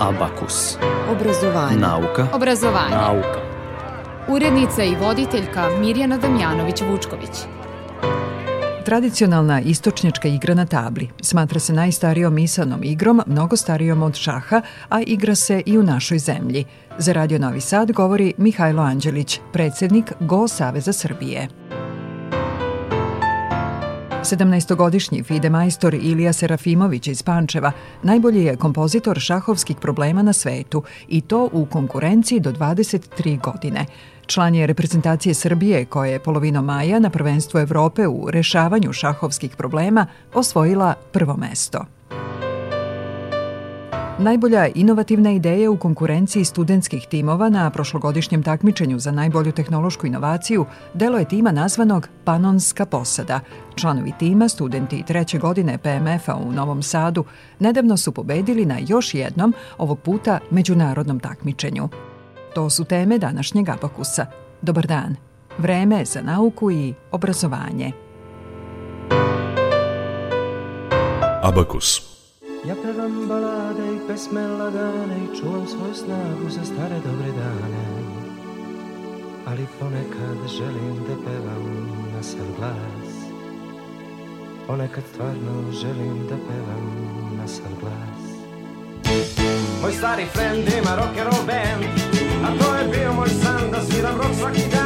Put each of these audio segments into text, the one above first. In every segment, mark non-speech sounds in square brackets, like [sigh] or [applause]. Abakus. Obrazovanje. Nauka. Obrazovanje. Nauka. Urednica i voditeljka Mirjana Damjanović-Vučković. Tradicionalna istočnjačka igra na tabli smatra se najstarijom isanom igrom, mnogo starijom od šaha, a igra se i u našoj zemlji. Za Radio Novi Sad govori Mihajlo Anđelić, predsednik Go Saveza Srbije. 17-godišnji Fide majstor Ilija Serafimović iz Pančeva najbolji je kompozitor šahovskih problema na svetu i to u konkurenciji do 23 godine. Član je reprezentacije Srbije koja je polovino maja na prvenstvu Evrope u rešavanju šahovskih problema osvojila prvo mesto. Najbolja inovativna ideja u konkurenciji studentskih timova na prošlogodišnjem takmičenju za najbolju tehnološku inovaciju delo je tima nazvanog Panonska posada. Članovi tima, studenti treće godine PMF-a u Novom Sadu, nedavno su pobedili na još jednom, ovog puta međunarodnom takmičenju. To su teme današnjeg abakusa. Dobar dan. Vreme je za nauku i obrazovanje. Abakus. Ja pevam balad pesme lagane i čuvam svoju snagu za stare dobre dane Ali ponekad želim da pevam na sav glas Ponekad stvarno želim da pevam na sav glas Moj stari friend ima rock'n'roll band A to je bio moj san da sviram rock svaki dan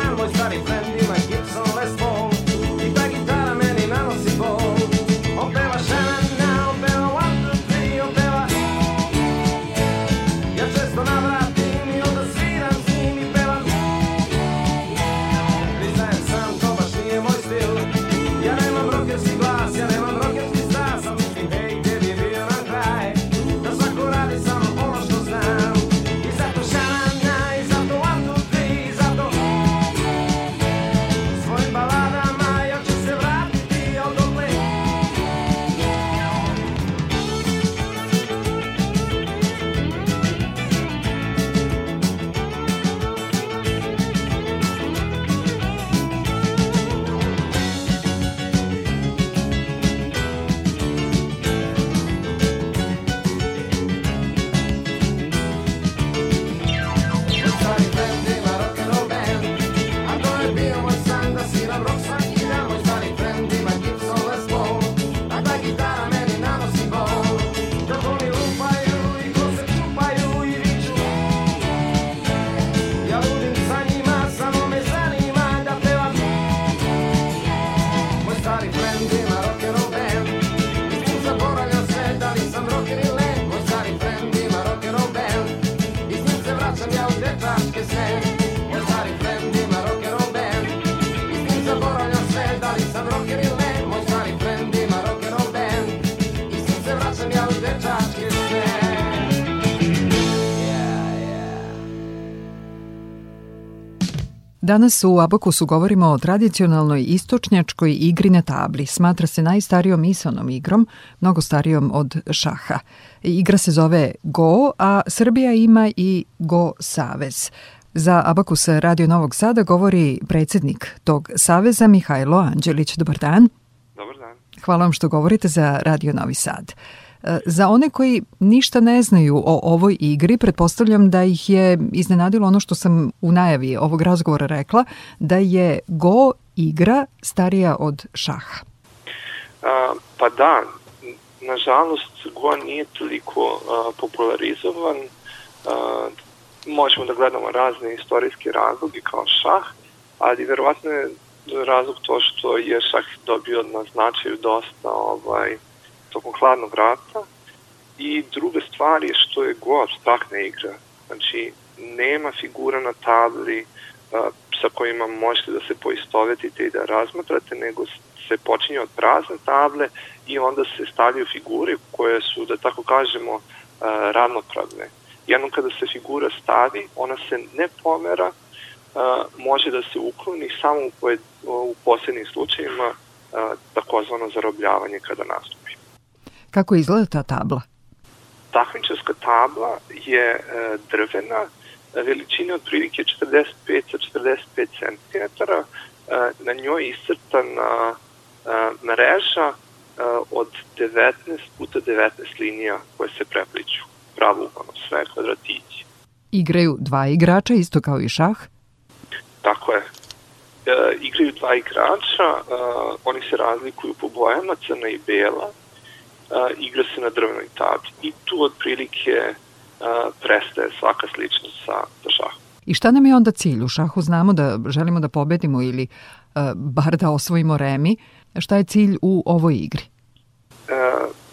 Zapomniał detal Danas u Abakusu govorimo o tradicionalnoj istočnjačkoj igri na tabli. Smatra se najstarijom isonom igrom, mnogo starijom od šaha. Igra se zove Go, a Srbija ima i Go Savez. Za Abakus Radio Novog Sada govori predsednik tog saveza Mihajlo Anđelić. Dobar dan. Dobar dan. Hvala vam što govorite za Radio Novi Sad. Za one koji ništa ne znaju o ovoj igri, pretpostavljam da ih je iznenadilo ono što sam u najavi ovog razgovora rekla, da je Go igra starija od šaha. A, pa da, nažalost, Go nije toliko a, popularizovan. A, možemo da gledamo razne istorijske razloge kao šah, ali verovatno je razlog to što je šah dobio na značaju dosta ovaj, tokom hladnog rata i druga stvar je što je golf stakna igra. Znači, nema figura na tabli a, sa kojima možete da se poistovetite i da razmatrate, nego se počinje od prazne table i onda se stavljaju figure koje su, da tako kažemo, a, ravnopravne. Jednom kada se figura stavi, ona se ne pomera, a, može da se ukloni samo u, pojed, u posebnim slučajima takozvano zarobljavanje kada nastupi. Kako izgleda ta tabla? Takmičarska tabla je e, drvena e, veličine otprilike 45 sa 45 cm. E, na njoj je iscrtana mreža od 19 puta 19 linija koje se prepliču pravuglanom sve kvadratići. Igraju dva igrača, isto kao i šah? Tako je. E, igraju dva igrača, e, oni se razlikuju po bojama, crna i bela, a, igra se na drvenoj tabli i tu otprilike a, prestaje svaka sličnost sa, sa šahom. I šta nam je onda cilj u šahu? Znamo da želimo da pobedimo ili a, bar da osvojimo remi. Šta je cilj u ovoj igri? E,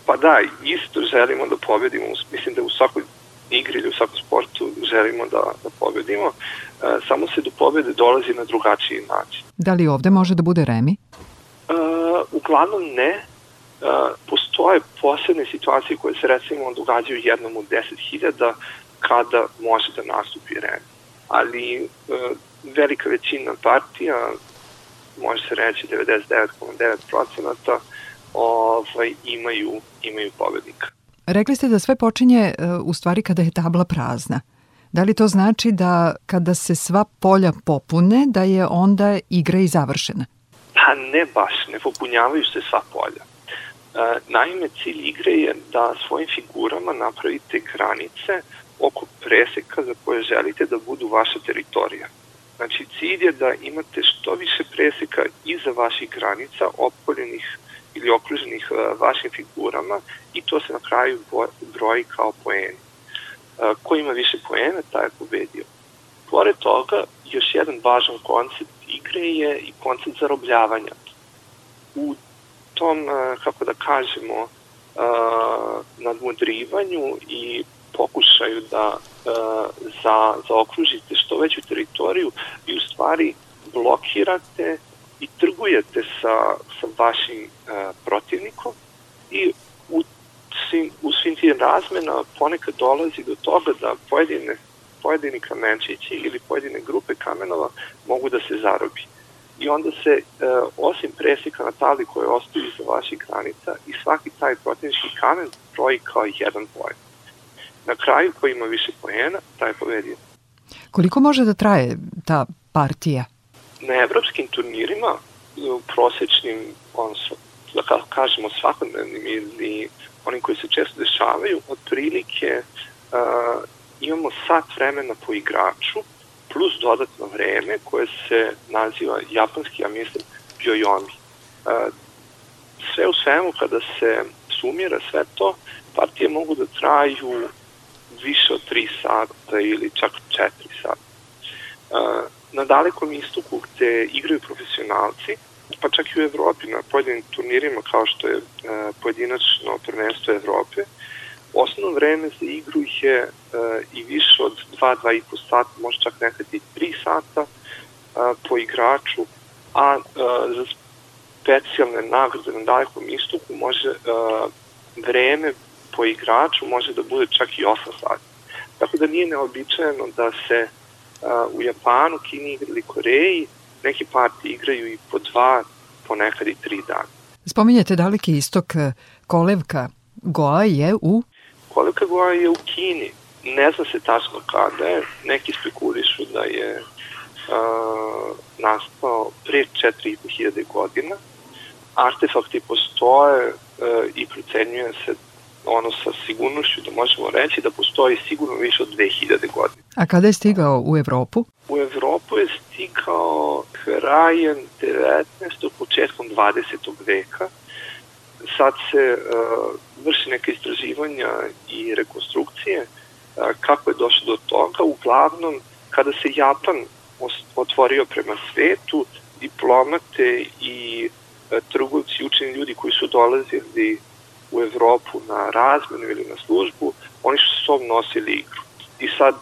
pa da, isto želimo da pobedimo. Mislim da u svakoj igri ili u svakom sportu želimo da, da pobedimo. E, samo se do pobede dolazi na drugačiji način. Da li ovde može da bude remi? E, uglavnom ne, E, postoje posebne situacije koje se recimo događaju jednom u 10.000 kada može da nastupi REM. Ali e, velika većina partija, može se reći 99,9% ovaj, imaju, imaju pobednika. Rekli ste da sve počinje e, u stvari kada je tabla prazna. Da li to znači da kada se sva polja popune, da je onda igra i završena? Pa ne baš, ne popunjavaju se sva polja. E, naime, cilj igre je da svojim figurama napravite granice oko preseka za koje želite da budu vaša teritorija. Znači, cilj je da imate što više preseka iza vaših granica opoljenih ili okruženih e, vašim figurama i to se na kraju broji kao poen. E, ko ima više poena, taj je pobedio. Pored toga, još jedan važan koncept igre je i koncept zarobljavanja. U tom, e, kako da kažemo, e, nadmudrivanju i pokušaju da e, za, zaokružite što veću teritoriju i u stvari blokirate i trgujete sa, sa vašim protivnikom i u svim, u svim tim razmena ponekad dolazi do toga da pojedine, pojedini kamenčići ili pojedine grupe kamenova mogu da se zarobi i onda se, e, osim presika na tabli koje ostaju iza vaših granica, i svaki taj proteinski kamen broji kao jedan poen. Na kraju ko ima više poena, taj pobedio. Koliko može da traje ta partija? Na evropskim turnirima, e, u prosečnim, on, da kažemo svakodnevnim ili onim koji se često dešavaju, otprilike uh, imamo sat vremena po igraču, plus dodatno vreme koje se naziva japanski, ja mislim, Byoyomi. E, sve u svemu, kada se sumira sve to, partije mogu da traju više od 3 sata ili čak 4 sata. E, na dalekom istoku gde igraju profesionalci, pa čak i u Evropi na pojedinim turnirima kao što je e, pojedinačno prvenstvo Evrope, U osnovno vreme za igru ih je e, i više od 2-2,5 sata, može čak nekad i 3 sata e, po igraču, a e, za specijalne nagrade na dalekom istoku može e, vreme po igraču može da bude čak i 8 sati. Tako da nije neobičajeno da se a, e, u Japanu, Kini ili Koreji neke partije igraju i po dva, ponekad i tri dana. Spominjate Daleki istok, e, kolevka Goa je u Kolika Gora je u Kini. Ne zna se tačno kada je. Neki spekulišu da je uh, nastao pre 4500 godina. Artefakti postoje uh, i procenjuje se ono sa sigurnošću da možemo reći da postoji sigurno više od 2000 godina. A kada je stigao u Evropu? U Evropu je stigao krajem 19. početkom 20. veka sad se e, vrši neke istraživanja i rekonstrukcije e, kako je došlo do toga. Uglavnom, kada se Japan otvorio prema svetu, diplomate i e, trgovci, učeni ljudi koji su dolazili u Evropu na razmenu ili na službu, oni su sobom nosili igru. I sad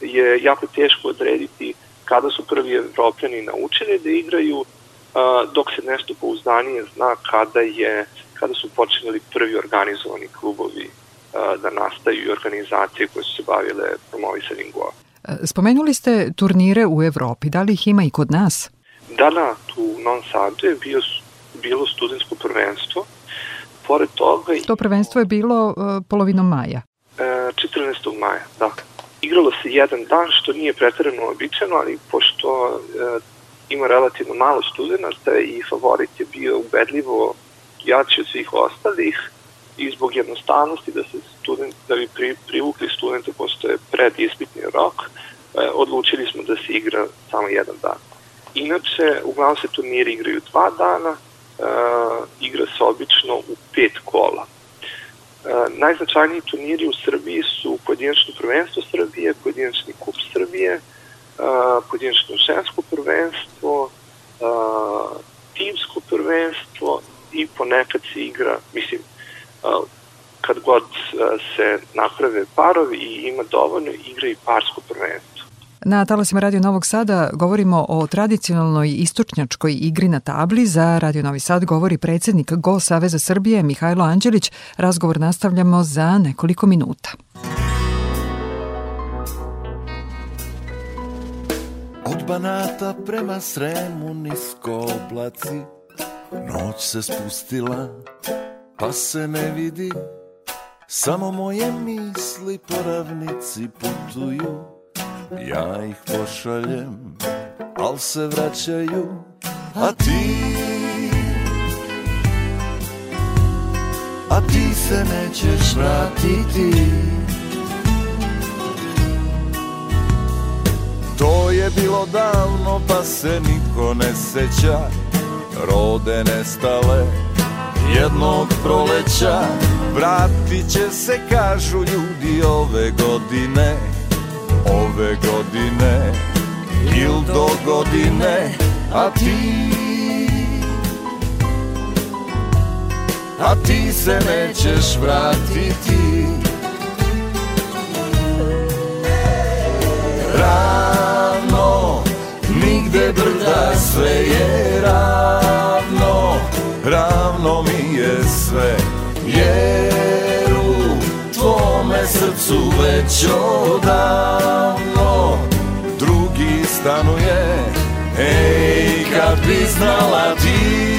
je jako teško odrediti kada su prvi evropljani naučili da igraju, dok se nešto pouzdanije zna kada je uh, kada su počinjeli prvi organizovani klubovi da nastaju i organizacije koje su se bavile promovisanjem goa. E, spomenuli ste turnire u Evropi, da li ih ima i kod nas? Da, da, tu u Non Sadu je bio, bilo studentsko prvenstvo. Pored toga... To prvenstvo je bilo e, polovinom maja. 14. E, maja, da. Igralo se jedan dan, što nije pretredno običajno, ali pošto ima relativno malo studenta i favorit je bio ubedljivo jači od svih ostalih i zbog jednostavnosti da se student, da bi pri, privukli studente postoje ispitni rok, e, odlučili smo da se igra samo jedan dan. Inače, uglavnom se turniri igraju dva dana, e, igra se obično u pet kola. E, najznačajniji turniri u Srbiji su pojedinačno prvenstvo Srbije, pojedinačni kup Srbije, e, pojedinačno žensko prvenstvo, e, timsko prvenstvo i ponekad se igra, mislim, kad god se naprave parovi i ima dovoljno, igra i parsko prvenstvo. Na talasima Radio Novog Sada govorimo o tradicionalnoj istočnjačkoj igri na tabli. Za Radio Novi Sad govori predsednik Go Saveza Srbije Mihajlo Anđelić. Razgovor nastavljamo za nekoliko minuta. Od Banata prema Sremu nisko oblaci Noć se spustila, pa se ne vidi Samo moje misli po ravnici putuju Ja ih pošaljem, al se vraćaju A ti, a ti se nećeš vratiti To je bilo davno, pa se niko ne seća rode nestale jednog proleća Vratit će se, kažu ljudi, ove godine Ove godine il do godine A ti A ti se nećeš vratiti Vratiti kde brda sve je ravno, ravno mi je sve. Jer tvome srcu već odavno drugi stanuje. Ej, kad bi znala ti,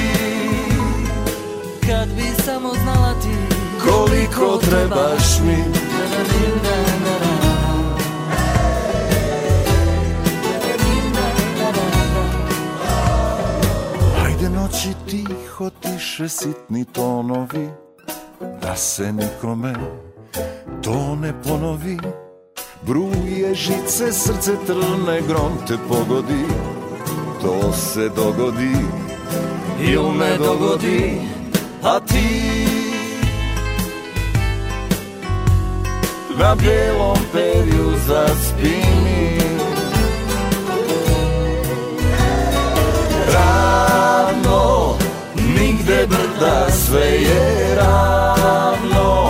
kad bi samo znala ti, koliko trebaš mi. Na, na, na, noći tiho tiše sitni tonovi Da se nikome to ne ponovi Bruje žice, srce trne, grom te pogodi To se dogodi il ne dogodi A ti na bijelom perju zaspini kraj brda sve je ravno,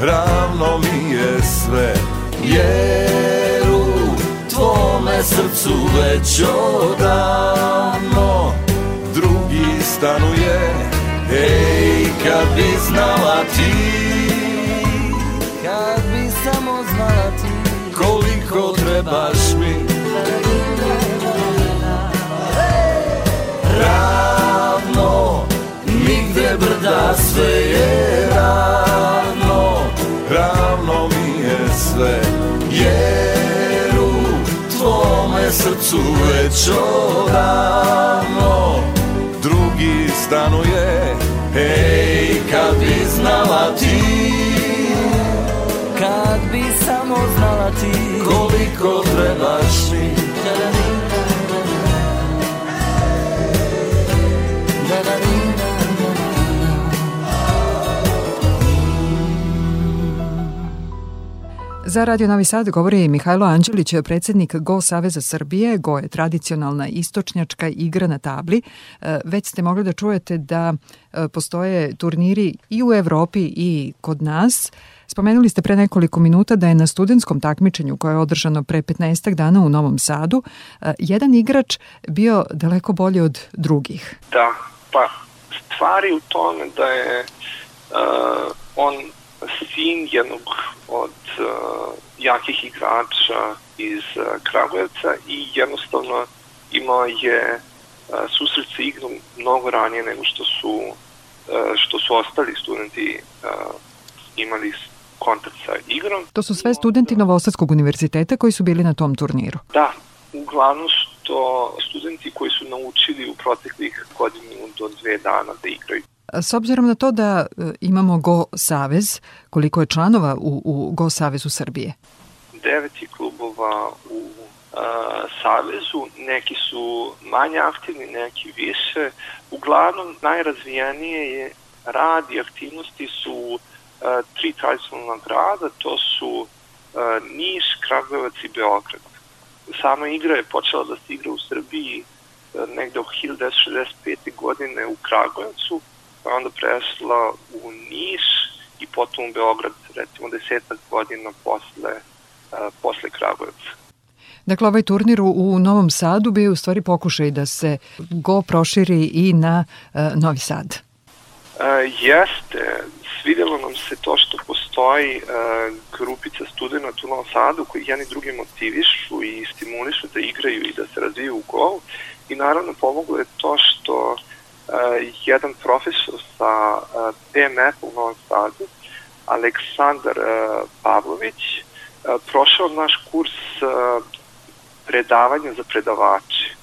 ravno mi je sve, jer u tvome srcu već odavno drugi stanuje, ej kad bi znala ti, kad bi samo znala ti, koliko trebaš mi, tvrda, sve je ravno, ravno mi je sve, jer u tvome srcu već odavno drugi stanuje, Ej, kad bi znala ti, kad bi samo znala ti, koliko trebaš mi, Za Radio Novi Sad govori Mihajlo Anđelić, predsednik Go Saveza Srbije. Go je tradicionalna istočnjačka igra na tabli. E, već ste mogli da čujete da e, postoje turniri i u Evropi i kod nas. Spomenuli ste pre nekoliko minuta da je na studentskom takmičenju koje je održano pre 15 dana u Novom Sadu e, jedan igrač bio daleko bolji od drugih. Da, pa stvari u tome da je uh, on cijenjenog od uh, jakih igrača iz uh, Kragujevca i jednostavno imao je uh, susret sa igrom mnogo ranije nego što su uh, što su ostali studenti uh, imali kontakt sa igrom. To su sve studenti Novosadskog univerziteta koji su bili na tom turniru. Da, uglavnom što studenti koji su naučili u proteklih godinu do dve dana da igraju S obzirom na to da e, imamo Go Savez, koliko je članova u, u Go Savezu Srbije? Devet je klubova u e, Savezu, neki su manje aktivni, neki više. Uglavnom, najrazvijenije je rad i aktivnosti su a, e, tri tradicionalna grada, to su a, Niš, Kragujevac i Beograd. Sama igra je počela da se igra u Srbiji negde od 1965. godine u Kragujevcu, pa onda prešla u Niš i potom u Beograd, recimo desetak godina posle, e, posle Kragujevca. Dakle, ovaj turnir u Novom Sadu bio je u stvari pokušaj da se go proširi i na uh, Novi Sad. Uh, jeste, svidelo nam se to što postoji uh, grupica studenta u Novom Sadu koji jedni drugi motivišu i stimulišu da igraju i da se razviju u go. i naravno pomoglo je to što jedan profesor sa PMF u Novom Sadu, Aleksandar Pavlović, prošao naš kurs predavanja za predavače.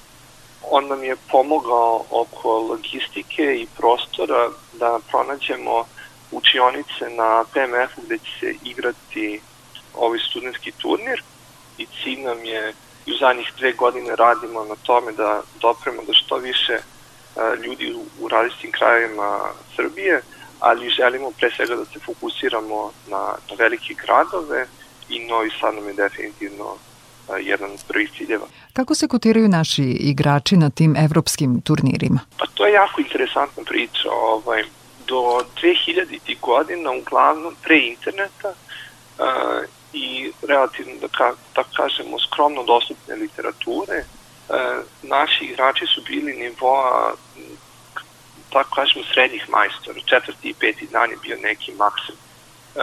On nam je pomogao oko logistike i prostora da pronađemo učionice na PMF-u gde će se igrati ovaj studentski turnir i cilj nam je i u zadnjih dve godine radimo na tome da dopremo da što više ljudi u, u različitim krajevima Srbije, ali želimo pre svega da se fokusiramo na, na velike gradove i Novi Sad nam je definitivno jedan od prvih ciljeva. Kako se kotiraju naši igrači na tim evropskim turnirima? Pa to je jako interesantna priča. Ovaj, do 2000. godina uglavnom pre interneta uh, i relativno, da, ka, da kažemo, skromno dostupne literature, E, naši igrači su bili nivoa tako kažemo srednjih majstora, četvrti i peti dan je bio neki maksimum. E,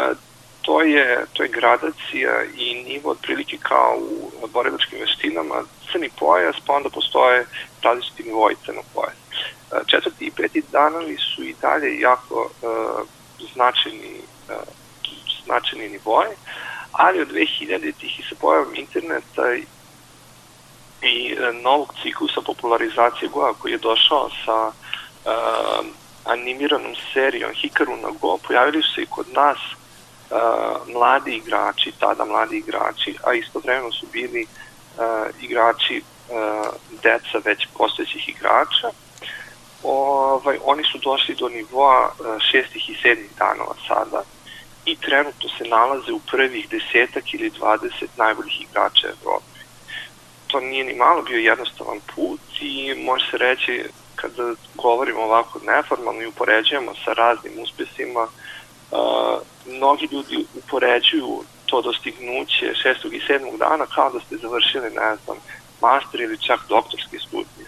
to je, to je gradacija i nivo otprilike kao u odborilačkim veštinama, crni pojas, pa onda postoje različiti nivoji crnog pojasa. E, četvrti i peti danovi su i dalje jako e, značajni, e, značajni nivoje, ali od 2000-ih i sa pojavom interneta i e, novog ciklusa popularizacije Goa koji je došao sa uh, animiranom serijom Hikaru na Go, pojavili su se i kod nas uh, mladi igrači, tada mladi igrači, a istovremeno su bili uh, igrači uh, deca već postojećih igrača. Ovaj, oni su došli do nivoa uh, šestih i sedmih danova sada i trenutno se nalaze u prvih desetak ili dvadeset najboljih igrača Evrope to nije ni malo bio jednostavan put i može se reći kada govorimo ovako neformalno i upoređujemo sa raznim uspesima, uh, mnogi ljudi upoređuju to dostignuće 6. i 7. dana kao da ste završili, ne znam, master ili čak doktorski studije.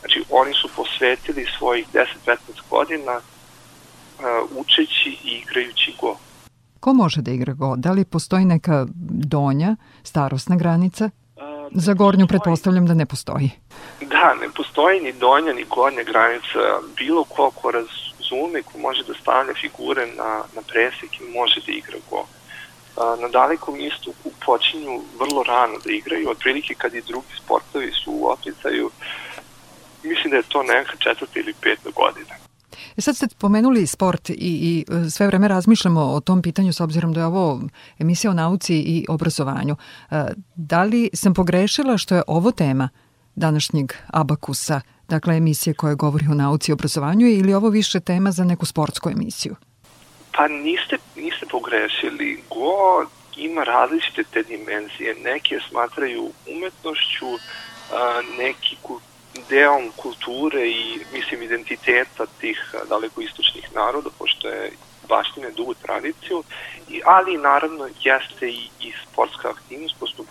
Znači, oni su posvetili svojih 10-15 godina uh, učeći i igrajući go. Ko može da igra go? Da li postoji neka donja, starosna granica? Za gornju pretpostavljam da ne postoji. Da, ne postoji ni donja ni gornja granica. Bilo ko ko razume, ko može da stavlja figure na, na presek i može da igra go. Na dalekom istoku počinju vrlo rano da igraju, otprilike kad i drugi sportovi su u opitaju, mislim da je to neka četvrta ili peta godina. E sad ste pomenuli sport i, i e, sve vreme razmišljamo o tom pitanju s obzirom da je ovo emisija o nauci i obrazovanju. E, da li sam pogrešila što je ovo tema današnjeg abakusa, dakle emisije koja govori o nauci i obrazovanju ili ovo više tema za neku sportsku emisiju? Pa niste, niste pogrešili. God ima različite te dimenzije. Neke smatraju umetnošću, neki kulturno delom kulture i, mislim, identiteta tih eh, dalekoistočnih naroda, pošto je baštine dugu tradiciju, i, ali naravno jeste i, i sportska aktivnost, pošto,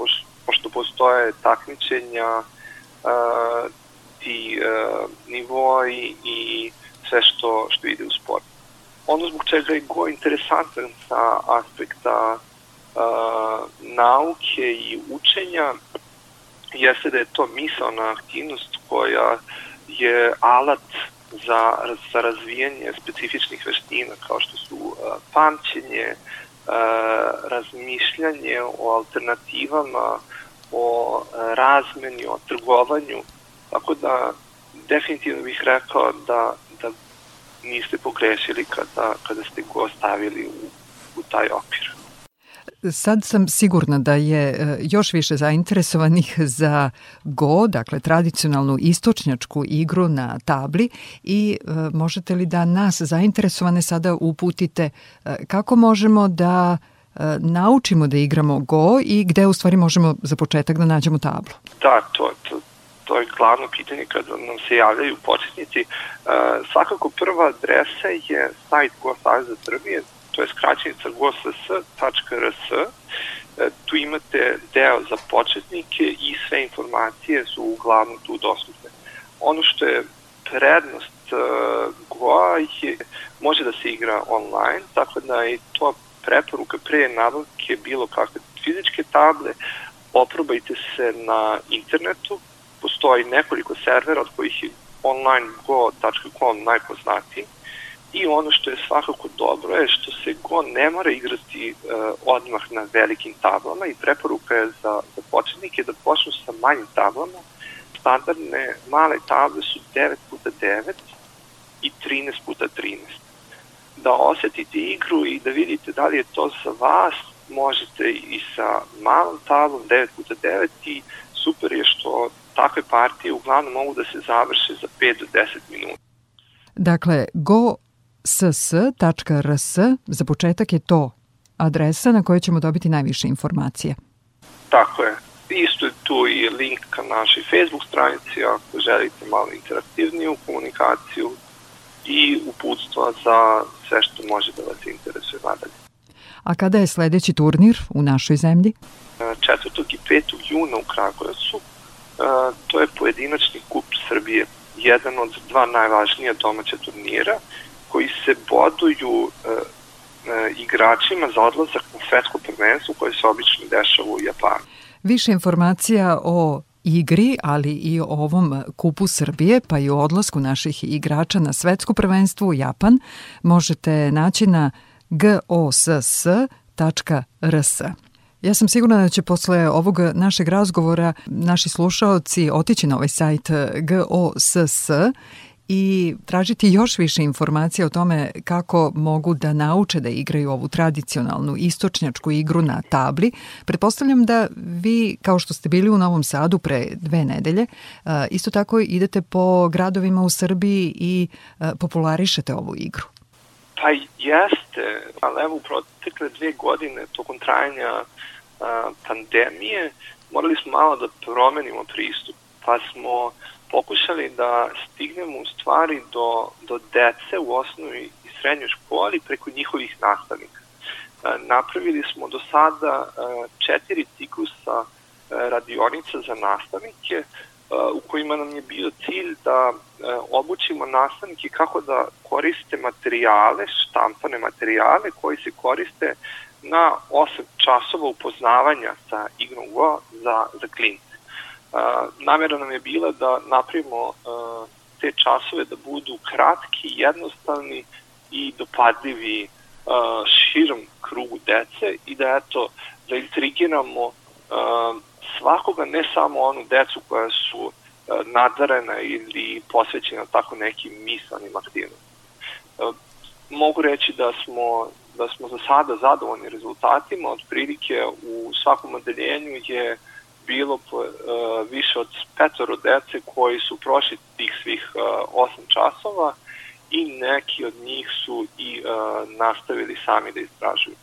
pošto postoje takmičenja, uh, eh, ti uh, eh, nivoi i sve što, što ide u sport. Ono zbog čega je go interesantan sa aspekta uh, nauke i učenja jeste da je to misalna aktivnost koja je alat za, za razvijanje specifičnih veština kao što su uh, pamćenje, uh, razmišljanje o alternativama, o uh, razmeni, o trgovanju. Tako da definitivno bih rekao da, da niste pogrešili kada, kada ste go stavili u, u taj okvir. Sad sam sigurna da je e, još više zainteresovanih za go, dakle tradicionalnu istočnjačku igru na tabli i e, možete li da nas zainteresovane sada uputite e, kako možemo da naučimo da igramo go i gde u stvari možemo za početak da nađemo tablu? Da, to, to, to je glavno pitanje kada nam se javljaju početnici. svakako prva adresa je sajt Go Saveza Srbije to je skraćenica gosls.rs. E, tu imate deo za početnike i sve informacije su uglavnom tu dostupne. Ono što je prednost e, Goa je, može da se igra online, tako da je to preporuka pre nabavke bilo kakve fizičke table, oprobajte se na internetu, postoji nekoliko servera od kojih je onlinego.com najpoznatiji, I ono što je svakako dobro je što se go ne mora igrati uh, odmah na velikim tablama i preporuka je za, za početnike da počnu sa manjim tablama. Standardne male table su 9x9 i 13x13. Da osetite igru i da vidite da li je to za vas, možete i sa malom tablom 9x9 i super je što takve partije uglavnom mogu da se završe za 5 do 10 minuta. Dakle, Go ss.rs. Za početak je to adresa na kojoj ćemo dobiti najviše informacije. Tako je. Isto je tu i link ka našoj Facebook stranici ako želite malo interaktivniju komunikaciju i uputstva za sve što može da vas interesuje nadalje. A kada je sledeći turnir u našoj zemlji? 4. E, i 5. juna u Kragujevcu. E, to je pojedinačni kup Srbije, jedan od dva najvažnija domaća turnira koji se boduju e, e, igračima za odlazak u svetsko prvenstvo koje se obično dešava u Japanu. Više informacija o igri, ali i o ovom kupu Srbije, pa i o odlasku naših igrača na svetsko prvenstvo u Japan, možete naći na goss.rs. Ja sam sigurna da će posle ovog našeg razgovora naši slušaoci otići na ovaj sajt GOSS i tražiti još više informacija o tome kako mogu da nauče da igraju ovu tradicionalnu istočnjačku igru na tabli, pretpostavljam da vi, kao što ste bili u Novom Sadu pre dve nedelje, eh, isto tako idete po gradovima u Srbiji i eh, popularišete ovu igru. Pa jeste, ali evo u protekle dve godine tokom trajanja eh, pandemije morali smo malo da promenimo pristup, pa smo pokušali da stignemo u stvari do, do dece u osnovi i srednjoj školi preko njihovih nastavnika. E, napravili smo do sada e, četiri ciklusa e, radionica za nastavnike u kojima nam je bio cilj da obučimo nastavnike kako da koriste materijale, štampane materijale koji se koriste na 8 časova upoznavanja sa igrom Go za, za klinice namjera nam je bila da napravimo te časove da budu kratki, jednostavni i dopadljivi širom krugu dece i da eto da intrigiramo svakoga, ne samo onu decu koja su nadarena ili posvećena tako nekim misanim aktivnostima. Mogu reći da smo, da smo za sada zadovoljni rezultatima, otprilike u svakom odeljenju je uh, bilo uh, više od petoro dece koji su prošli tih svih uh, e, 8 časova i neki od njih su i uh, nastavili sami da istražuju.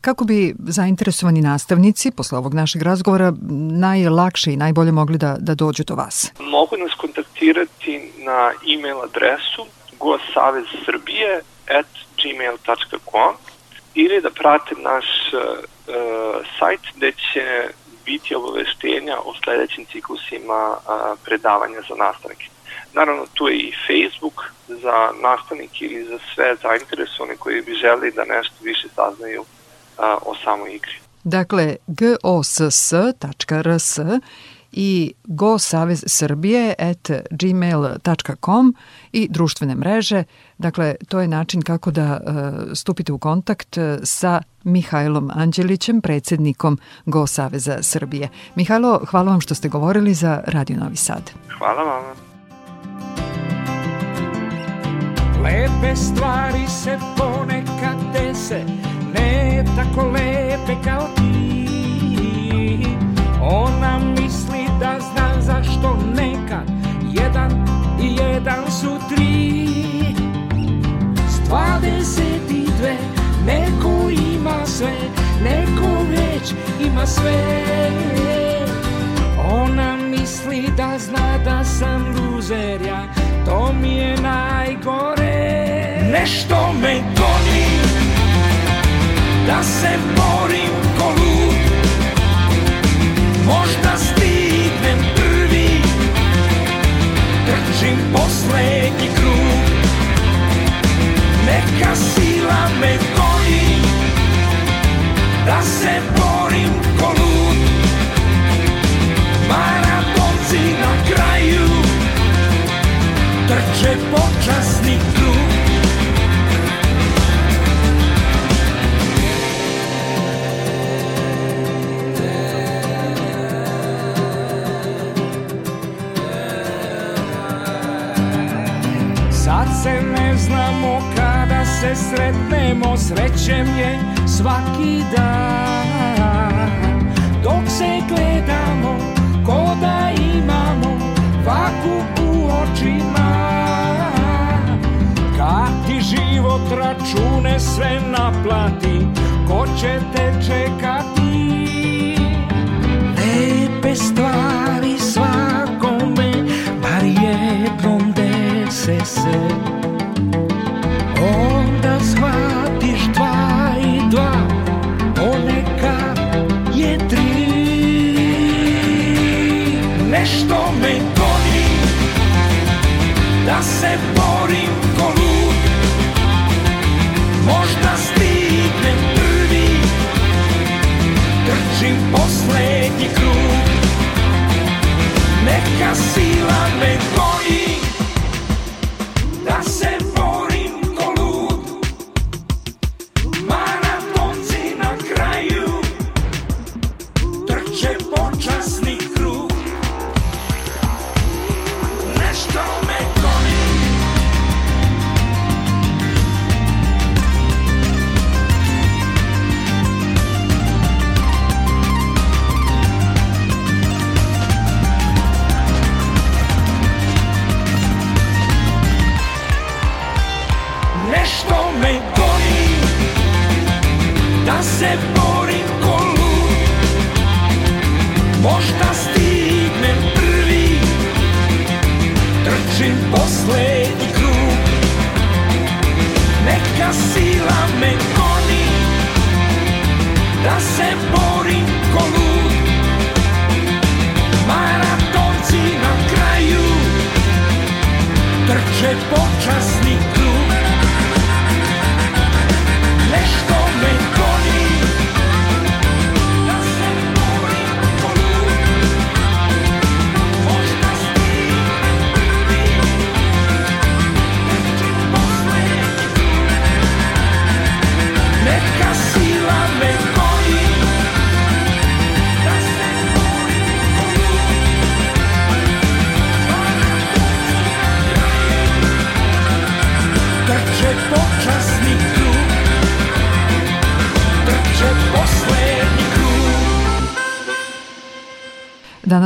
Kako bi zainteresovani nastavnici posle ovog našeg razgovora najlakše i najbolje mogli da, da dođu do vas? Mogu nas kontaktirati na e-mail adresu gosavezsrbije.gmail.com ili da prate naš uh, sajt gde će biti obaveštenja o sledećim ciklusima a, predavanja za nastavnike. Naravno, tu je i Facebook za nastavnike ili za sve zainteresovane koji bi želi da nešto više saznaju a, o samoj igri. Dakle, goss.rs i gosavez Srbije at i društvene mreže. Dakle, to je način kako da e, stupite u kontakt e, sa Mihajlom Anđelićem, predsednikom Go Saveza Srbije. Mihajlo, hvala vam što ste govorili za Radio Novi Sad. Hvala vam. Lepe stvari se ponekad dese, ne tako lepe kao ti. na sve Ona misli da zna da sam luzer ja To mi je najgore Nešto me goni Da se borim ko lud Možda stignem prvi Trčim poslednji krug Neka sila me goni Da se borim se ne znamo kada se sretnemo Srećem je svaki dan Dok se gledamo ko da imamo Vaku u očima Kad ti život račune sve naplati Ko će te čekati Lepe stvari acontecer.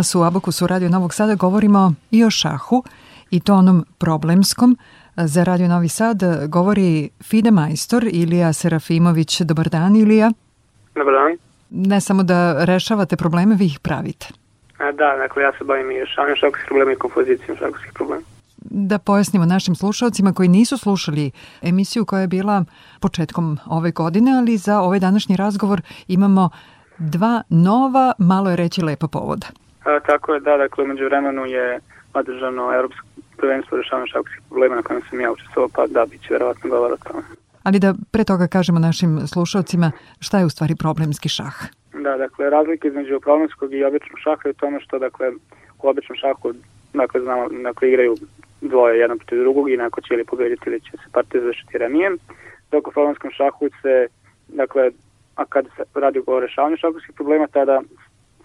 Danas u Abakusu Radio Novog Sada govorimo i o šahu i to onom problemskom. Za Radio Novi Sad govori Fide Majstor, Ilija Serafimović. Dobar dan, Ilija. Dobar dan. Ne samo da rešavate probleme, vi ih pravite. A, da, dakle ja se bavim i rešavanjem šakovskih problema i kompozicijom šakovskih problema. Da pojasnimo našim slušalcima koji nisu slušali emisiju koja je bila početkom ove godine, ali za ovaj današnji razgovor imamo dva nova, malo je reći lepa povoda. A, tako je, da, dakle, umeđu vremenu je održano Europsko prvenstvo rešavanja šapskih problema na kojem sam ja učestvovao, pa da, bit će verovatno govor o tome. Ali da pre toga kažemo našim slušalcima šta je u stvari problemski šah. Da, dakle, razlika između problemskog i običnog šaha je u tome što, dakle, u običnom šahu, dakle, znamo, dakle, igraju dvoje jedan protiv drugog i neko će ili pobediti ili će se partija završiti ranijem, dok u problemskom šahu se, dakle, a kad se radi o rešavanju šahovskih problema, tada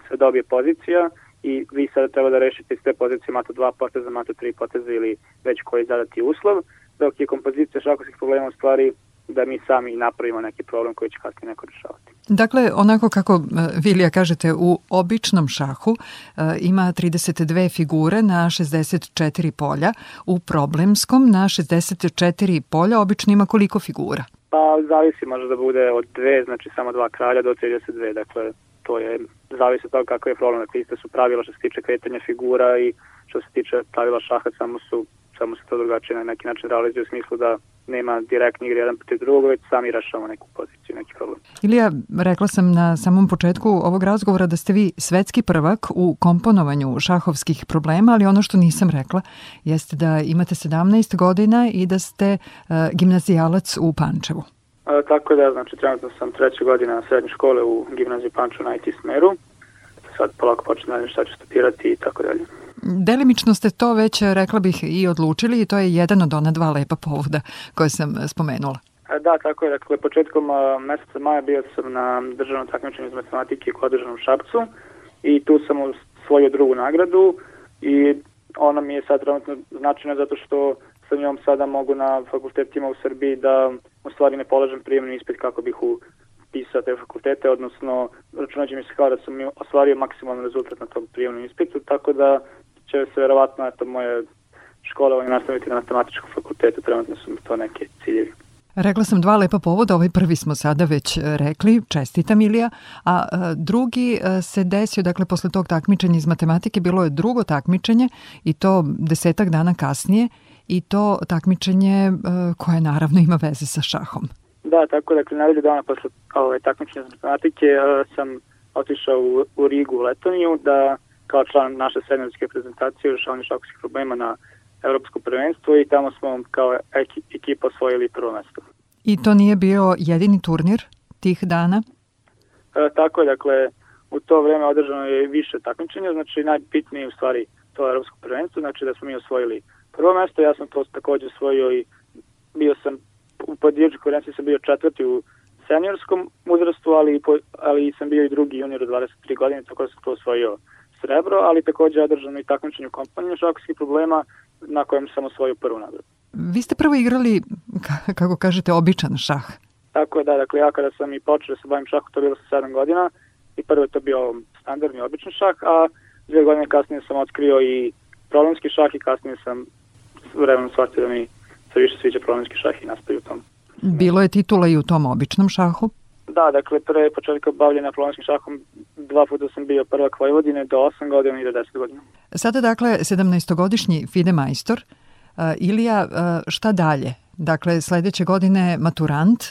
se dobije pozicija, i vi sada treba da rešite sve pozicije mato 2 poteza, mato 3 poteza ili već koji zadati uslov, dok je kompozicija šakovskih problema u stvari da mi sami napravimo neki problem koji će kasnije neko rešavati. Dakle, onako kako e, Vilija kažete, u običnom šahu e, ima 32 figure na 64 polja, u problemskom na 64 polja obično ima koliko figura? Pa zavisi, možda da bude od dve, znači samo dva kralja do 32, dakle to je zavisi od toga kakav je problem. Dakle, iste su pravila što se tiče kretanja figura i što se tiče pravila šaha, samo su samo se to drugačije na neki način realizuje u smislu da nema direktni igre jedan protiv drugog, već sami rešavamo neku poziciju, neki problem. Ilija, rekla sam na samom početku ovog razgovora da ste vi svetski prvak u komponovanju šahovskih problema, ali ono što nisam rekla jeste da imate 17 godina i da ste uh, gimnazijalac u Pančevu. E, tako da, znači, trenutno sam treća godina srednje škole u gimnaziji Panču na IT smeru. Sad polako počnem da šta ću studirati i tako dalje. Delimično ste to već, e, rekla bih, i odlučili i to je jedan od ona dva lepa povoda koje sam e, spomenula. Da, tako je. Dakle, početkom e, meseca maja bio sam na državnom takmičenju iz matematike u održanom Šapcu i tu sam u svoju drugu nagradu i ona mi je sad trenutno značajna zato što sa njom sada mogu na fakultetima u Srbiji da u stvari ne polažem prijemni ispit kako bih upisao te fakultete, odnosno računađe mi se kao da sam ostvario maksimalan rezultat na tom prijemnom ispitu, tako da će se verovatno eto, moje školovanje nastaviti na matematičkom fakultetu, trenutno su mi to neke ciljevi. Rekla sam dva lepa povoda, ovaj prvi smo sada već e, rekli, čestitam Ilija, a e, drugi e, se desio, dakle, posle tog takmičenja iz matematike, bilo je drugo takmičenje i to desetak dana kasnije i to takmičenje e, koje naravno ima veze sa šahom. Da, tako dakle, nedelju dana posle ove, ovaj, takmičenja iz matematike e, sam otišao u, u Rigu u Letoniju da kao član naše seniorske prezentacije u rešavanju šakovskih problema na evropsko prvenstvo i tamo smo kao ekipa osvojili prvo mesto. I to nije bio jedini turnir tih dana? E, tako je, dakle, u to vreme održano je više takmičenja, znači najbitnije u stvari to evropsko prvenstvo, znači da smo mi osvojili prvo mesto, ja sam to takođe osvojio i bio sam u podijeđu konferenciji sam bio četvrti u seniorskom uzrastu, ali, po, ali sam bio i drugi junior od 23 godine, tako da sam to osvojio srebro, ali takođe održano i takmičenje u kompaniju šakovskih problema na kojem sam osvojio prvu nagradu. Vi ste prvo igrali, kako kažete, običan šah. Tako je, da, dakle ja kada sam i počeo da se bavim šahom, to bilo sa 7 godina i prvo je to bio standardni običan šah, a dve godine kasnije sam otkrio i problemski šah i kasnije sam vremenom shvatio da mi se više sviđa problemski šah i nastavio u tom. Bilo je titula i u tom običnom šahu? Da, dakle, pre početka bavljena problemskim šahom dva puta sam bio prvak Vojvodine do 8 godina i do 10 godina. Sada, dakle, 17-godišnji Fide Majstor, uh, Ilija, uh, šta dalje? Dakle, sledeće godine maturant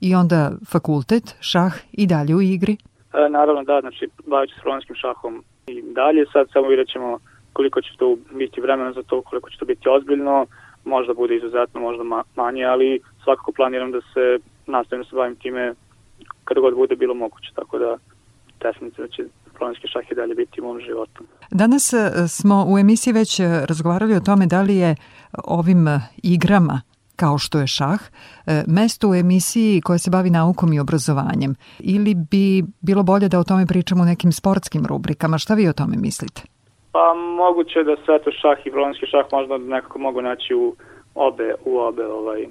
i onda fakultet, šah i dalje u igri? E, naravno, da, znači, bavit ću se problemskim šahom i dalje. Sad samo vidjet ćemo koliko će to biti vremena za to, koliko će to biti ozbiljno, možda bude izuzetno, možda ma manje, ali svakako planiram da se nastavim da se bavim time kada god bude bilo moguće, tako da definitivno će planski šah i dalje biti u mom životu. Danas e, smo u emisiji već e, razgovarali o tome da li je ovim e, igrama kao što je šah, mesto u emisiji koja se bavi naukom i obrazovanjem ili bi bilo bolje da o tome pričamo u nekim sportskim rubrikama? Šta vi o tome mislite? Pa moguće da se eto šah i bolonski šah možda nekako mogu naći u obe, u obe ovaj,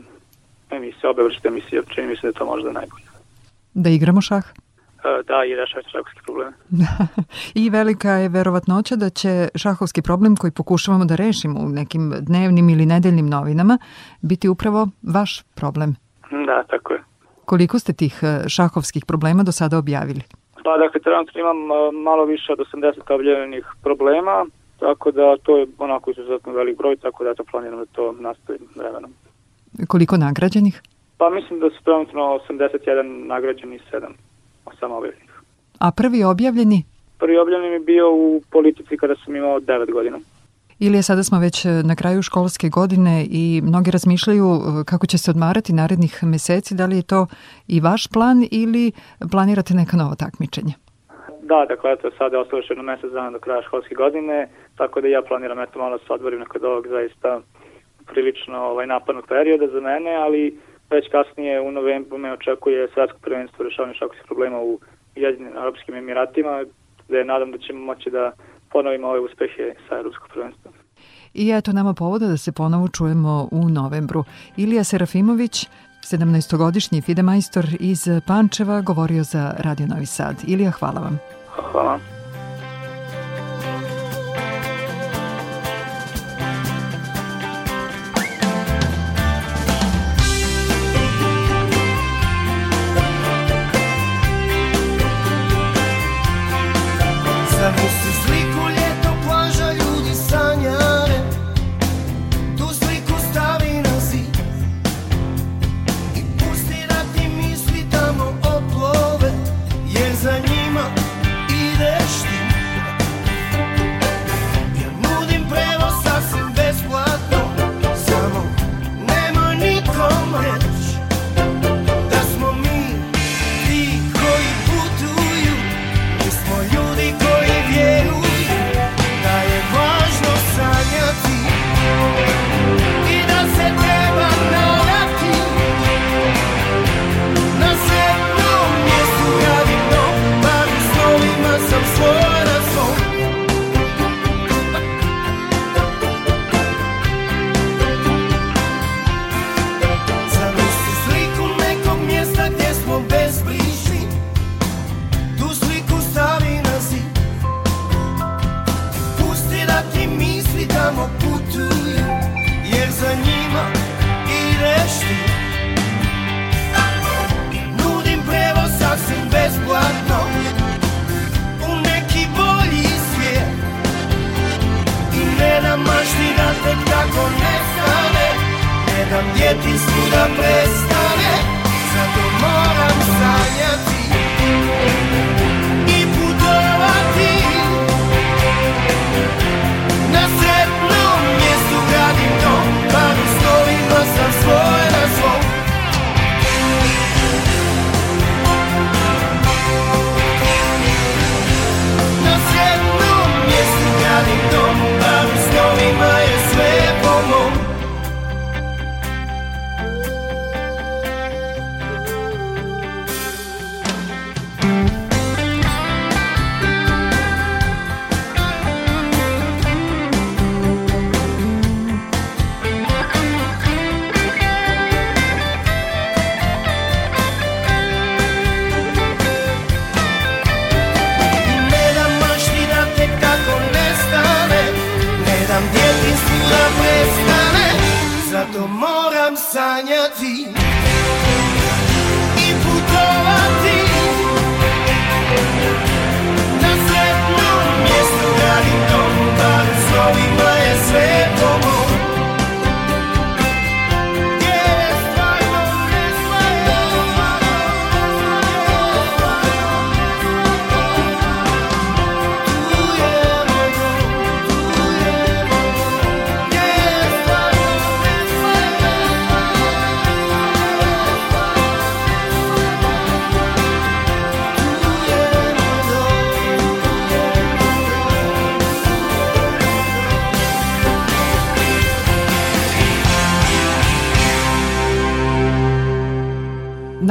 emisije, obe vrste emisije, čini mi se da je to možda najbolje. Da igramo šah? E, da, i rešavati šahovski problem. [laughs] I velika je verovatnoća da će šahovski problem koji pokušavamo da rešimo u nekim dnevnim ili nedeljnim novinama biti upravo vaš problem. Da, tako je. Koliko ste tih e, šahovskih problema do sada objavili? Pa dakle trenutno imam e, malo više od 80 objavljenih problema, tako da to je onako izuzetno velik broj, tako da to planiram da to nastavim vremenom. Koliko nagrađenih? Pa mislim da su trenutno 81 nagrađeni i 7 samo objavljenih. A prvi objavljeni? Prvi objavljeni mi bio u politici kada sam imao 9 godina. Ilija, sada smo već e, na kraju školske godine i mnogi razmišljaju e, kako će se odmarati narednih meseci. Da li je to i vaš plan ili planirate neka nova takmičenja? Da, dakle, eto, sada je ostalo još jedno mesec dana do kraja školske godine, tako da ja planiram, eto, malo da se odvorim nakon ovog zaista prilično ovaj, napadnog perioda za mene, ali već kasnije u novembru me očekuje svetsko prvenstvo rešavanja šakovskih problema u Jedinim Arabskim Emiratima, gde nadam da ćemo moći da ponovimo ove uspehe sa Evropskog prvenstva. I eto nama povoda da se ponovo čujemo u novembru. Ilija Serafimović, 17-godišnji fide majstor iz Pančeva, govorio za Radio Novi Sad. Ilija, hvala vam. Hvala. prestane Zato moram sanjati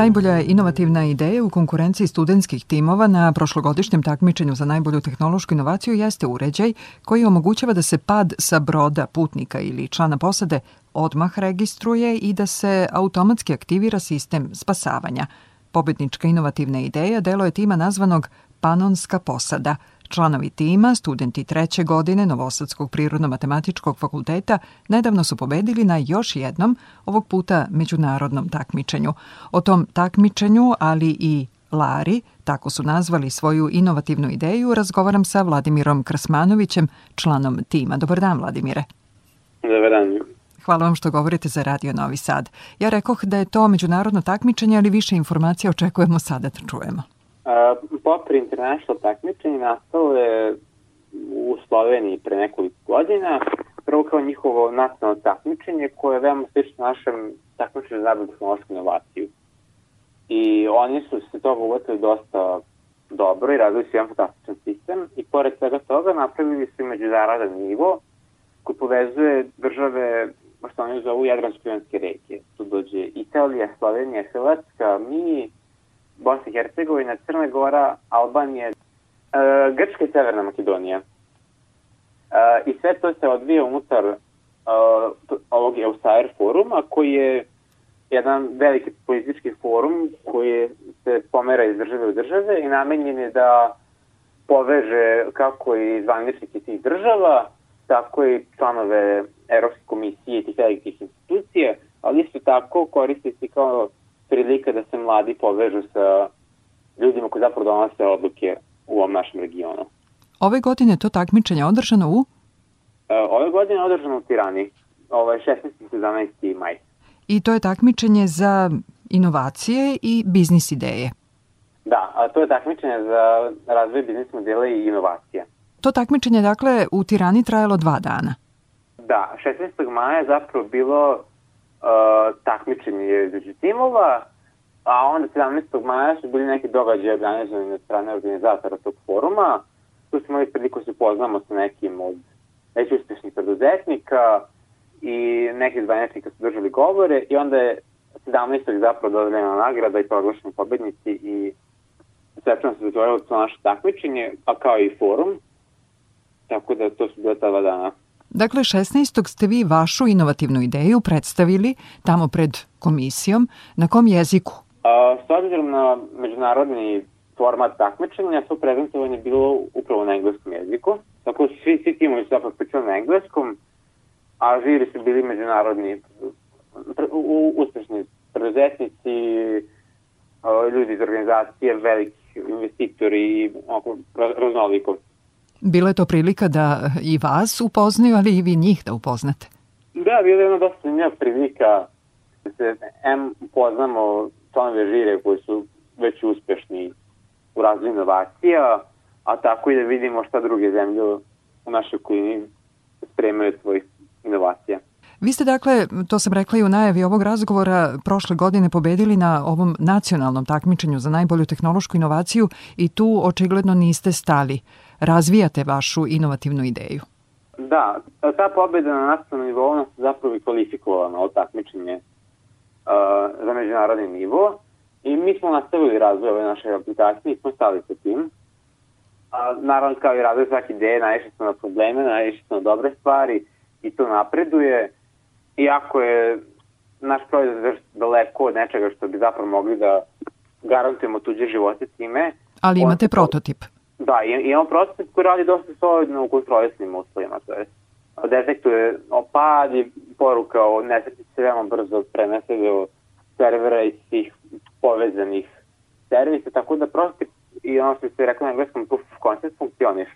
Najbolja inovativna ideja u konkurenciji studentskih timova na prošlogodišnjem takmičenju za najbolju tehnološku inovaciju jeste uređaj koji omogućava da se pad sa broda putnika ili člana posade odmah registruje i da se automatski aktivira sistem spasavanja. Pobednička inovativna ideja delo je tima nazvanog Panonska posada – Članovi tima, studenti treće godine Novosadskog prirodno-matematičkog fakulteta, nedavno su pobedili na još jednom, ovog puta međunarodnom takmičenju. O tom takmičenju, ali i Lari, tako su nazvali svoju inovativnu ideju, razgovaram sa Vladimirom Krasmanovićem, članom tima. Dobar dan, Vladimire. Dobar dan. Hvala vam što govorite za Radio Novi Sad. Ja rekoh da je to međunarodno takmičenje, ali više informacija očekujemo sada da čujemo. Popper International takmičenje nastalo je u Sloveniji pre nekoliko godina, prvo kao njihovo nacionalno takmičenje koje je veoma slično našem takmičenju za tehnološku inovaciju. I oni su se toga uvetili dosta dobro i razvili su jedan fantastičan sistem i pored svega toga napravili su i međunarodan nivo koji povezuje države što oni zovu Jadransko-Jonske regije. Tu dođe Italija, Slovenija, Hrvatska, mi, Bosna i Hercegovina, Crna Gora, Albanije, Grčka i Severna Makedonija. E, I sve to se odvija unutar e, ovog EUSAIR foruma koji je jedan veliki politički forum koji se pomera iz države u države i namenjen je da poveže kako i zvaničnike tih država, tako i članove Evropske komisije i tih velikih institucija, ali isto tako koristi se kao prilika da se mladi povežu sa ljudima koji zapravo donose odluke u ovom našem regionu. Ove godine to takmičenje održano u? E, ove godine održano u Tirani, ovaj 16. i 17. maj. I to je takmičenje za inovacije i biznis ideje. Da, a to je takmičenje za razvoj biznis modela i inovacije. To takmičenje, dakle, u Tirani trajalo dva dana. Da, 16. maja je zapravo bilo uh, takmičenje između timova, a onda 17. maja su bili neki događaje organizovani na strane organizatora tog foruma. Tu smo imali priliku da se poznamo sa nekim od već uspešnih preduzetnika i neki zvanječnika su držali govore i onda je 17. zapravo dodeljena nagrada i proglašeni pobednici i svečano se zatvorilo to naše takmičenje, pa kao i forum. Tako da to su bila ta dva dana. Dakle, 16. ste vi vašu inovativnu ideju predstavili tamo pred komisijom. Na kom jeziku? A, s obzirom na međunarodni format takmičenja, to prezentovanje bilo upravo na engleskom jeziku. Tako da svi, svi timovi su zapravo pričali na engleskom, a žiri su bili međunarodni pre, u, uspešni preduzetnici, ljudi iz organizacije, veliki investitori i oko, raznoliko. Bila je to prilika da i vas upoznaju, ali i vi njih da upoznate. Da, bila je jedna dosta njena prilika da se em poznamo članove žire koji su već uspešni u razvoju inovacija, a tako i da vidimo šta druge zemlje u našoj klini spremaju svojih inovacija. Vi ste dakle, to sam rekla i u najavi ovog razgovora, prošle godine pobedili na ovom nacionalnom takmičenju za najbolju tehnološku inovaciju i tu očigledno niste stali razvijate vašu inovativnu ideju. Da, ta pobjeda na nastavnom nivou nas zapravo i kvalifikovala na ovo takmičenje uh, e, za međunarodni nivo i mi smo nastavili razvoj ove naše aplikacije i smo stali sa tim. A, naravno, kao i razvoj svake ideje, najviše smo na probleme, najviše smo na dobre stvari i to napreduje. Iako je naš proizvod daleko od nečega što bi zapravo mogli da garantujemo tuđe živote time. Ali imate on... prototip. Da, imamo proces koji radi dosta solidno u kontrolisnim uslovima, to je detektuje opad i poruka o nesreći se veoma brzo prenese do servera i svih povezanih servisa, tako da prosto i ono što ste rekli na engleskom proof of concept funkcioniš.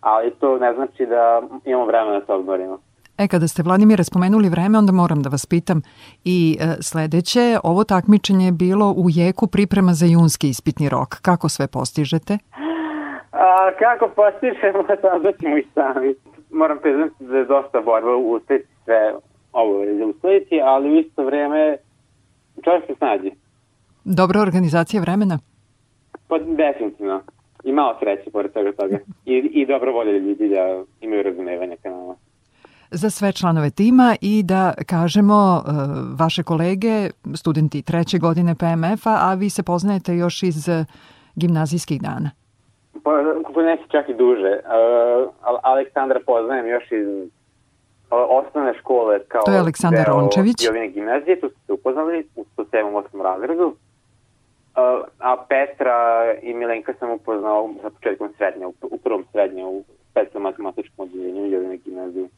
Ali to ne znači da imamo vremena da se odborimo. E, kada ste, Vladimire, spomenuli vreme, onda moram da vas pitam i e, sledeće, ovo takmičenje je bilo u jeku priprema za junski ispitni rok. Kako sve postižete? [laughs] A kako postišemo, pa [laughs] sada ćemo i sami. Moram priznati da je dosta borba uspeti sve ovo da ali u isto vreme čovjek se snađe. Dobra organizacija vremena? Pa definitivno. I malo sreće pored toga toga. I, i dobro volje da ljudi da imaju razumevanje kanala za sve članove tima i da kažemo e, vaše kolege, studenti treće godine PMF-a, a vi se poznajete još iz gimnazijskih dana pa, neki čak i duže. Uh, Aleksandra poznajem još iz uh, osnovne škole kao to je Aleksandar Rončević. Jovine gimnazije, tu ste se upoznali u 107. 8. razredu. Uh, a Petra i Milenka sam upoznao sa početkom srednje, u, u prvom srednje, u petom matematičkom odjeljenju Jovine gimnazije.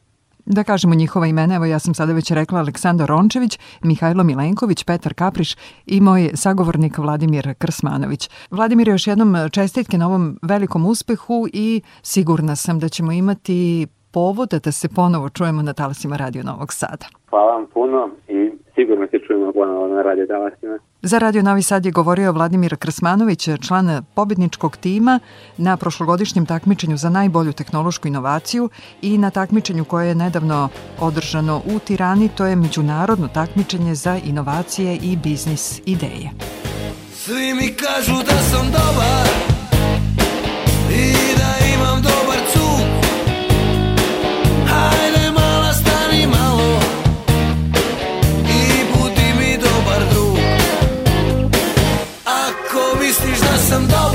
Da kažemo njihova imena, evo ja sam sada već rekla Aleksandar Rončević, Mihajlo Milenković, Petar Kapriš i moj sagovornik Vladimir Krsmanović. Vladimir, još jednom čestitke na ovom velikom uspehu i sigurna sam da ćemo imati povoda da se ponovo čujemo na talasima Radio Novog Sada. Hvala vam puno i sigurno se čujemo ponovo na Radio talasima. Za Radio Novi Sad je govorio Vladimir Krsmanović, član pobedničkog tima na prošlogodišnjem takmičenju za najbolju tehnološku inovaciju i na takmičenju koje je nedavno održano u Tirani, to je međunarodno takmičenje za inovacije i biznis ideje. Svi mi kažu da sam dobar i da je some dough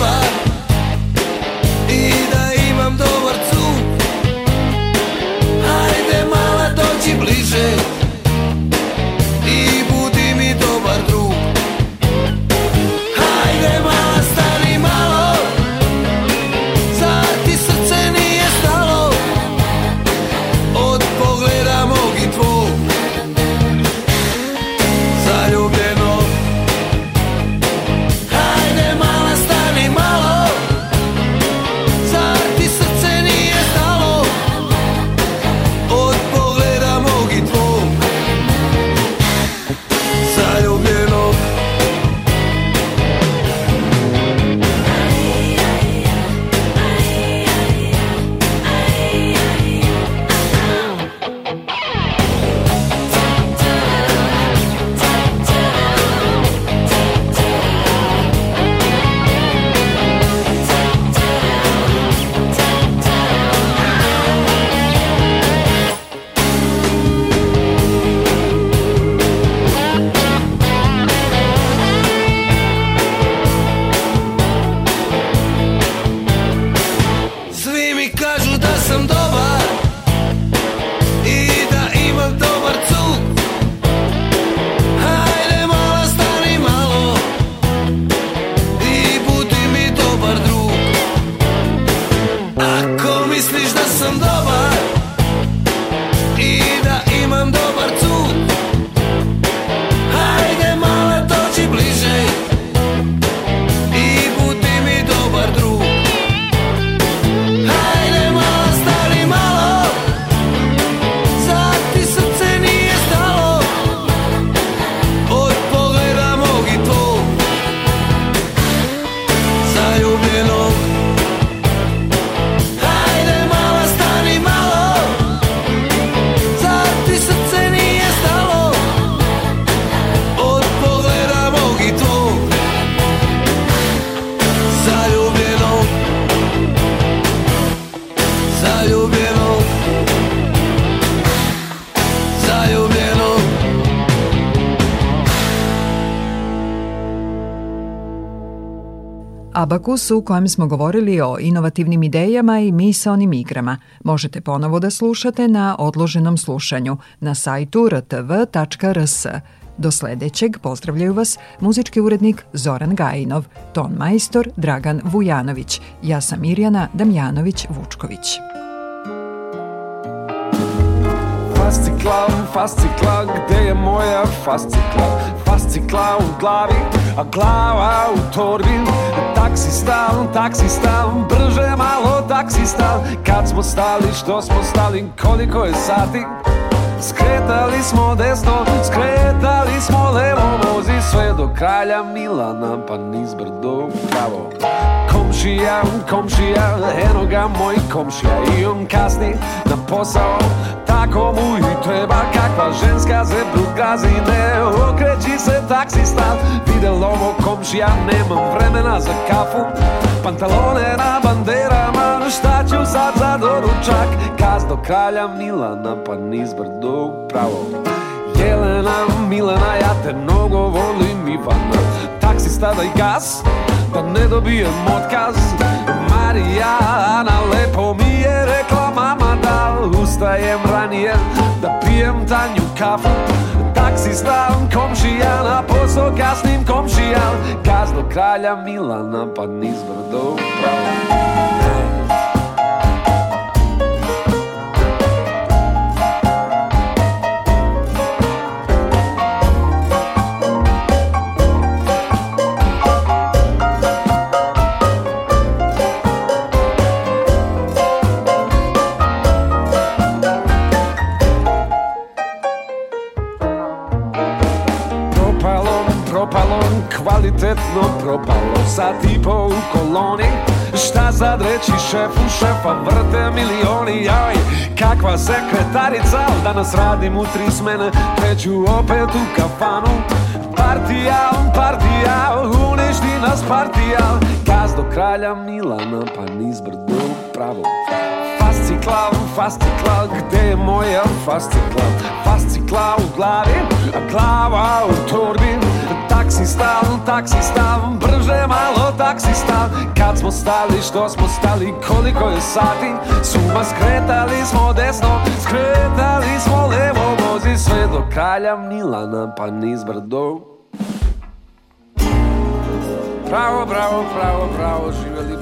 Abakus u kojem smo govorili o inovativnim idejama i misaonim igrama. Možete ponovo da slušate na odloženom slušanju na sajtu rtv.rs. Do sledećeg pozdravljaju vas muzički urednik Zoran Gajinov, ton majstor Dragan Vujanović, ja sam Mirjana Damjanović-Vučković. Fascikla, fascikla, gde je moja fascikla? Fascikla u glavi, a glava u torbi Taksi stan, taksi stan, brže malo taksi stan Kad smo stali, što smo stali, koliko je sati Skretali smo desno, skretali smo levo Vozi sve do kralja Milana, pa niz brdo pravo komšija, komšija, eno ga moj komšija i on kasni na posao, tako mu i treba kakva ženska se brud gazi, ne okreći se taksista, videl ovo komšija, nemam vremena za kafu, pantalone na banderama, šta ću sad za doručak, kaz do kralja Milana pa nizbrdo pravo Jelena, Milena, ja te mnogo volim Ivana taksista da i gas Da ne dobijem otkaz Marijana lepo mi je rekla mama Da ustajem ranije Da pijem tanju kafu Taksistan komšija na posao kasnim komšija Kaz do kralja Milana pa niz brdo upravo sretno propalo sa tipo po u koloni Šta sad reći šefu šefa Vrte milioni jaj Kakva sekretarica Al danas radim u tri smene Treću opet u kafanu Partijal, partijal Uništi nas partijal Kaz do kralja Milana Pa niz brde u pravo Fasciklal, fasciklal, gde je moja fasciklal Fasciklal u glavi, a glava u torbi taksi stav, taksi stav, brže malo taksi stav Kad smo stali, što smo stali, koliko je sati Suma skretali smo desno, skretali smo levo Vozi sve do kralja Milana, pa niz brdo Bravo, pravo, pravo, pravo, živjeli